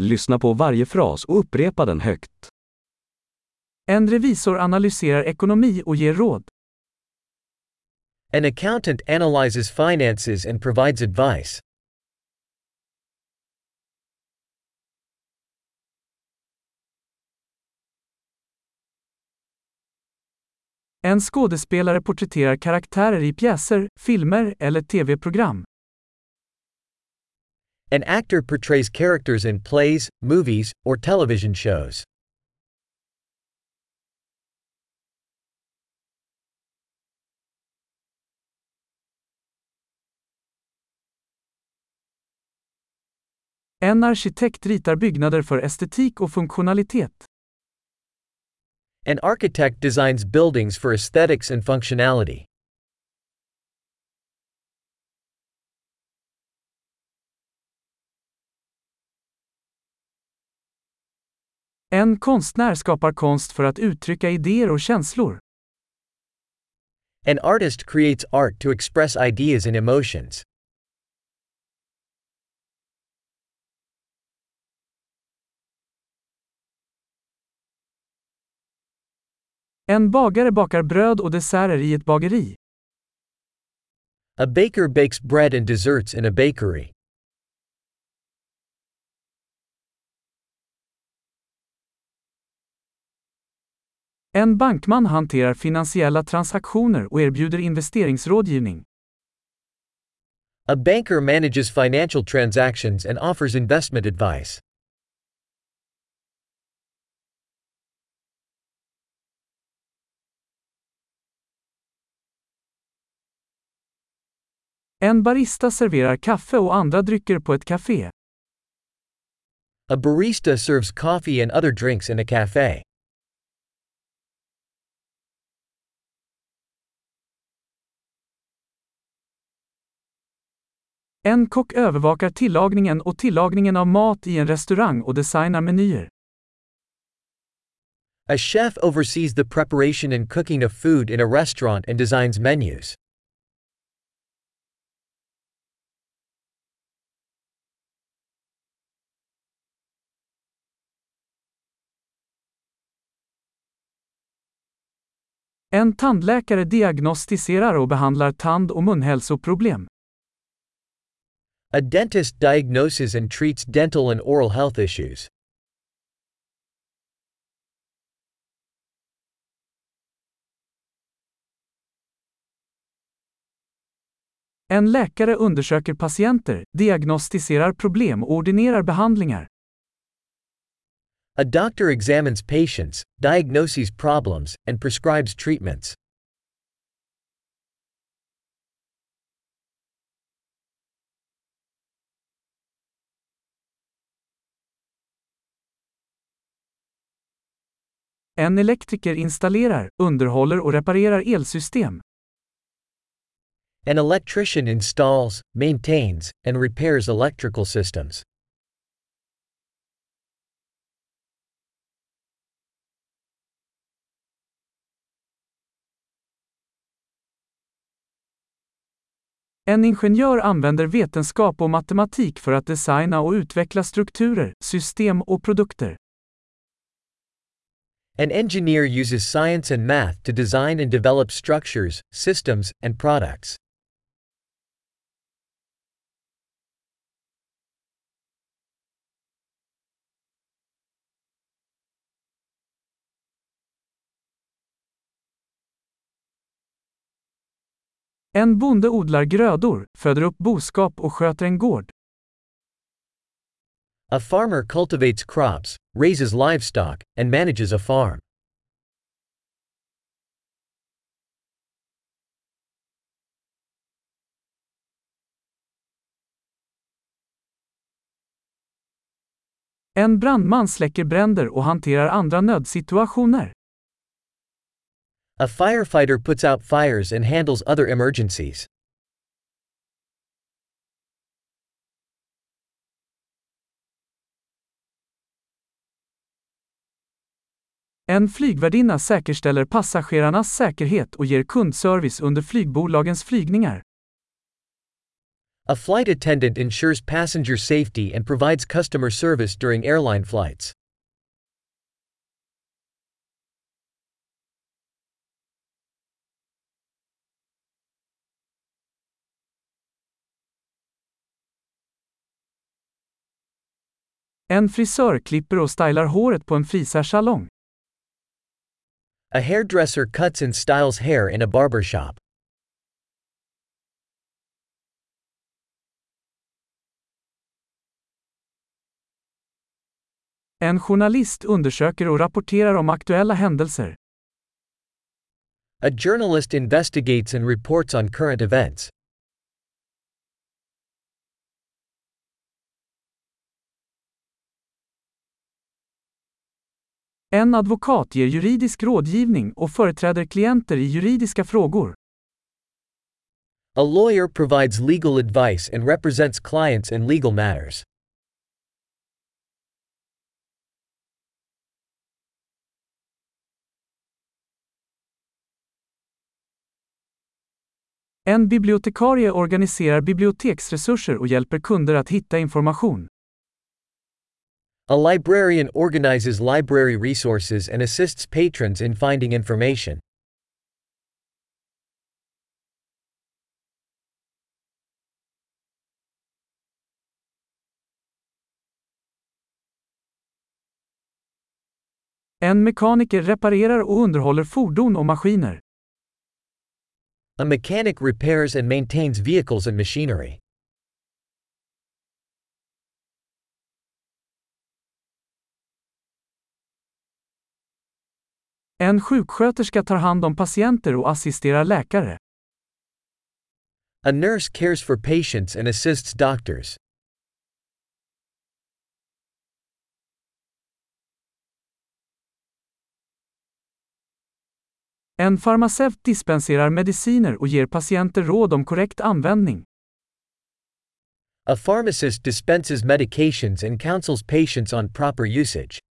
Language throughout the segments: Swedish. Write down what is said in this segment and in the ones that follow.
Lyssna på varje fras och upprepa den högt. En revisor analyserar ekonomi och ger råd. An accountant analyzes finances and provides advice. En skådespelare porträtterar karaktärer i pjäser, filmer eller tv-program. An actor portrays characters in plays, movies, or television shows. En arkitekt ritar byggnader för estetik och funktionalitet. An architect designs buildings for aesthetics and functionality. En konstnär skapar konst för att uttrycka idéer och känslor. An artist creates art to express ideas and emotions. En bagare bakar bröd och desserter i ett bageri. A baker bakes bread and desserts in a bakery. En bankman hanterar finansiella transaktioner och erbjuder investeringsrådgivning. A banker manages financial transactions and offers investment advice. En barista serverar kaffe och andra drycker på ett café. A barista serves coffee and other drinks in a cafe. En kock övervakar tillagningen och tillagningen av mat i en restaurang och designar menyer. A chef oversees the preparation and cooking of food in a restaurant and designs menus. En tandläkare diagnostiserar och behandlar tand- och munhälsoproblem. A dentist diagnoses and treats dental and oral health issues. En läkare undersöker patienter, diagnostiserar problem och ordinerar behandlingar. A doctor examines patients, diagnoses problems, and prescribes treatments. En elektriker installerar, underhåller och reparerar elsystem. An electrician installs, maintains, and repairs electrical systems. En ingenjör använder vetenskap och matematik för att designa och utveckla strukturer, system och produkter. An engineer uses science and math to design and develop structures, systems, and products. En bonde odlar grödor, föder upp boskap och sköter en gård. A farmer cultivates crops, raises livestock, and manages a farm. En brandman släcker bränder och hanterar andra nödsituationer. A firefighter puts out fires and handles other emergencies. En flygvärdinna säkerställer passagerarnas säkerhet och ger kundservice under flygbolagens flygningar. A flight attendant ensures passenger safety and provides customer service during airline flights. En frisör klipper och stylar håret på en frisörsalong. A hairdresser cuts and styles hair in a barber shop. En journalist undersöker och rapporterar om aktuella händelser. A journalist investigates and reports on current events. En advokat ger juridisk rådgivning och företräder klienter i juridiska frågor. A lawyer provides legal advice and represents clients in legal matters. En bibliotekarie organiserar biblioteksresurser och hjälper kunder att hitta information. A librarian organizes library resources and assists patrons in finding information. En mekaniker reparerar och underhåller fordon och maskiner. A mechanic repairs and maintains vehicles and machinery. En sjuksköterska tar hand om patienter och assisterar läkare. A nurse cares for patients and assists doctors. En farmaceut dispenserar mediciner och ger patienter råd om korrekt användning. A pharmacist dispenses medications and counsels patients on proper usage.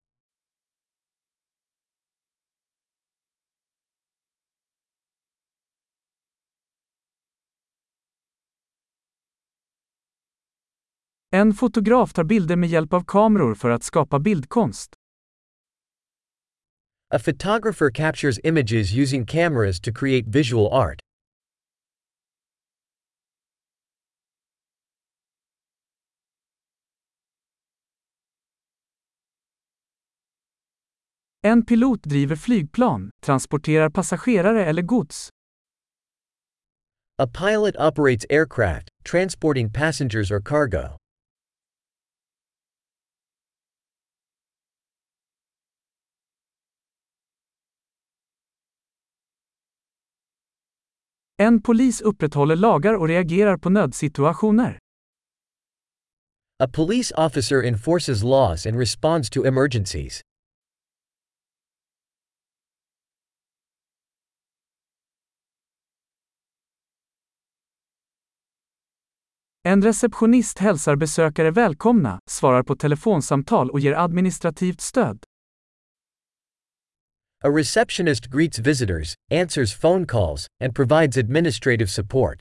En fotograf tar bilder med hjälp av kameror för att skapa bildkonst. A photographer captures images using cameras to create visual art. En pilot driver flygplan, transporterar passagerare eller gods. A pilot operates aircraft, transporting passengers or cargo. En polis upprätthåller lagar och reagerar på nödsituationer. A police officer enforces laws and responds to emergencies. En receptionist hälsar besökare välkomna, svarar på telefonsamtal och ger administrativt stöd. A receptionist greets visitors, answers phone calls, and provides administrative support.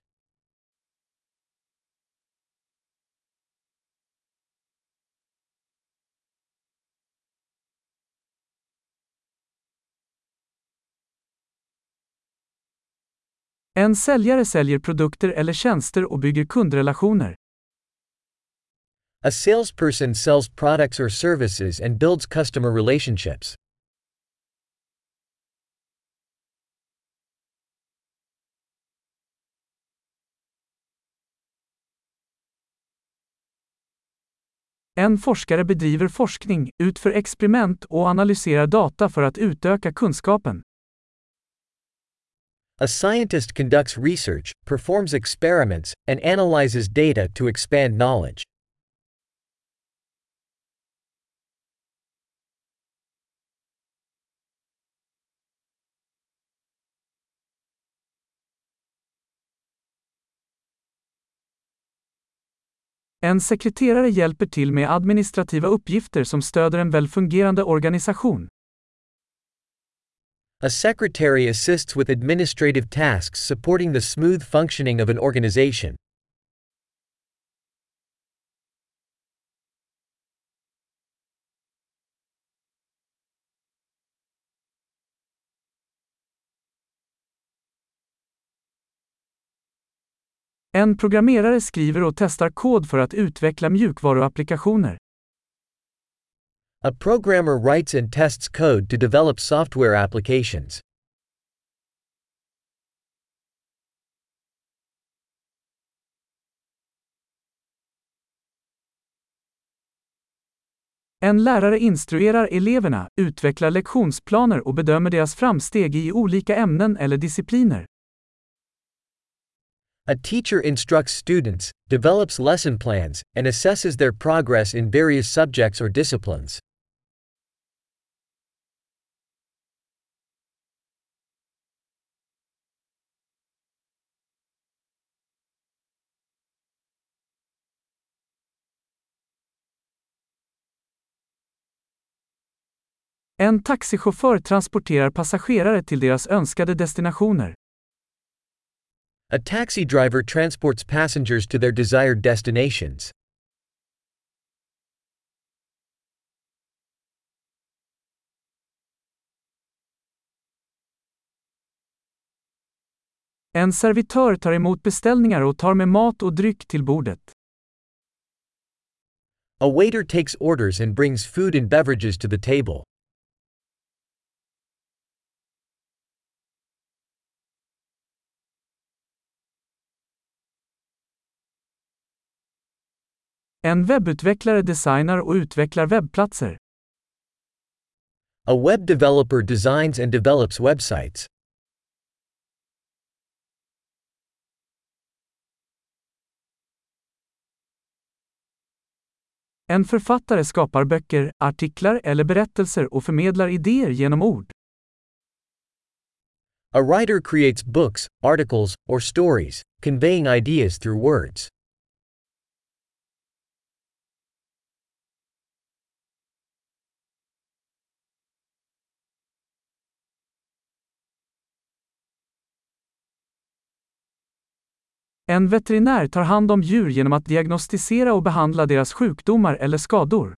En säljare säljer produkter eller tjänster och bygger kundrelationer. A salesperson sells products or services and builds customer relationships. En forskare bedriver forskning, utför experiment och analyserar data för att utöka kunskapen. A scientist conducts research, performs experiments, and analyzes data to expand knowledge. En sekreterare hjälper till med administrativa uppgifter som stöder en välfungerande organisation. A secretary assists with administrative tasks supporting the smooth functioning of an organization. En programmerare skriver och testar kod för att utveckla mjukvaruapplikationer. A programmer writes and tests code to develop software applications. En lärare instruerar eleverna, utvecklar lektionsplaner och bedömer deras framsteg i olika ämnen eller discipliner. A teacher instructs students, develops lesson plans, and assesses their progress in various subjects or disciplines. En taxichaufför transporterar passagerare till deras önskade destinationer. A taxi driver transports passengers to their desired destinations. En servitör tar emot beställningar och tar med mat och dryck till bordet. A waiter takes orders and brings food and beverages to the table. En webbutvecklare designar och utvecklar webbplatser. A web developer designs and develops websites. En författare skapar böcker, artiklar eller berättelser och förmedlar idéer genom ord. A writer creates books, articles, or stories, conveying ideas through words. En veterinär tar hand om djur genom att diagnostisera och behandla deras sjukdomar eller skador.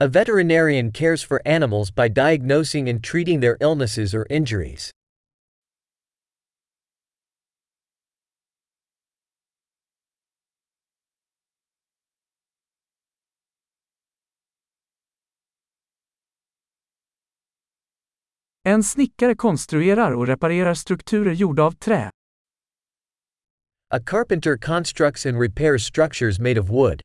A veterinarian cares for animals by diagnosing and treating their illnesses or injuries. En snickare konstruerar och reparerar strukturer gjorda av trä. A carpenter constructs and repairs structures made of wood.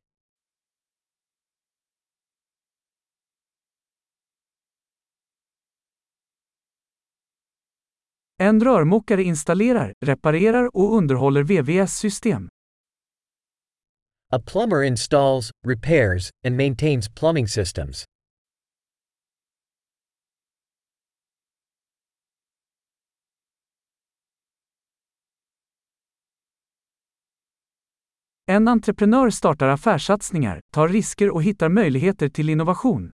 En rörmokare installerar, reparerar och underhåller VVS-system. A plumber installs, repairs, and maintains plumbing systems. En entreprenör startar affärssatsningar, tar risker och hittar möjligheter till innovation.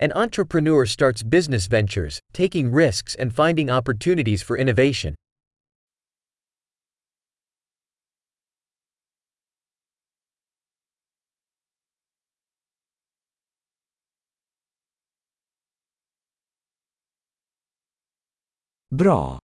An entrepreneur starts business ventures, taking risks and finding opportunities for innovation. Bra!